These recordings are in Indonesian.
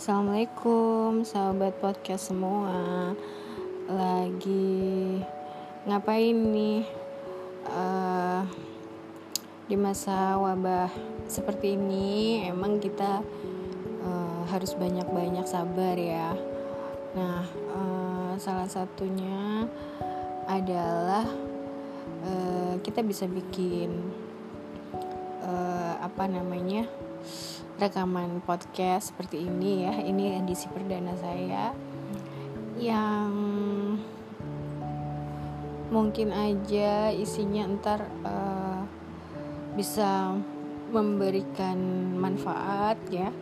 Assalamualaikum sahabat podcast semua. Lagi ngapain nih? Uh, Di masa wabah seperti ini Emang kita uh, harus banyak-banyak sabar ya. Nah uh, salah satunya adalah uh, Kita bisa bikin uh, Apa namanya rekaman podcast seperti ini ya. Ini edisi perdana saya yang mungkin aja isinya ntar uh, bisa memberikan manfaat ya.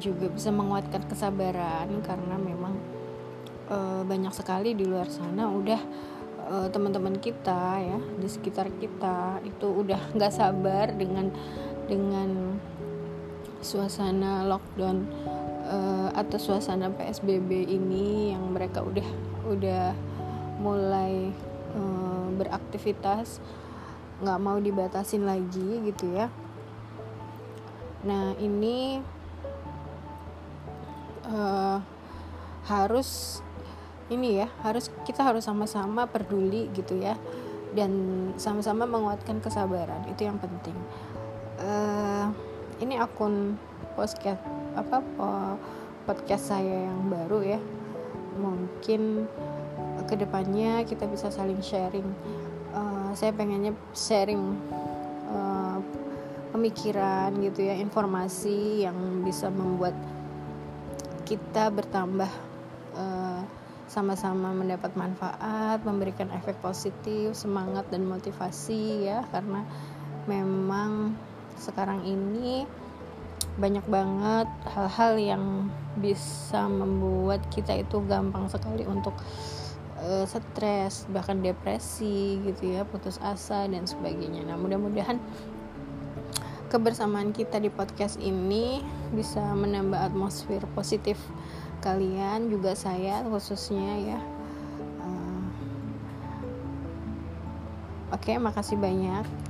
Juga bisa menguatkan kesabaran karena memang uh, banyak sekali di luar sana udah uh, teman-teman kita ya di sekitar kita itu udah nggak sabar dengan dengan suasana lockdown uh, atau suasana PSBB ini yang mereka udah udah mulai uh, beraktivitas nggak mau dibatasin lagi gitu ya. Nah ini uh, harus ini ya harus kita harus sama-sama peduli gitu ya dan sama-sama menguatkan kesabaran itu yang penting. Uh, ini akun podcast apa podcast saya yang baru ya. Mungkin ke depannya kita bisa saling sharing. Uh, saya pengennya sharing uh, pemikiran gitu ya informasi yang bisa membuat kita bertambah uh, sama-sama mendapat manfaat, memberikan efek positif, semangat dan motivasi ya. Karena memang sekarang ini banyak banget hal-hal yang bisa membuat kita itu gampang sekali untuk uh, stres bahkan depresi gitu ya putus asa dan sebagainya. Nah mudah-mudahan kebersamaan kita di podcast ini bisa menambah atmosfer positif kalian juga saya khususnya ya. Uh, oke okay, makasih banyak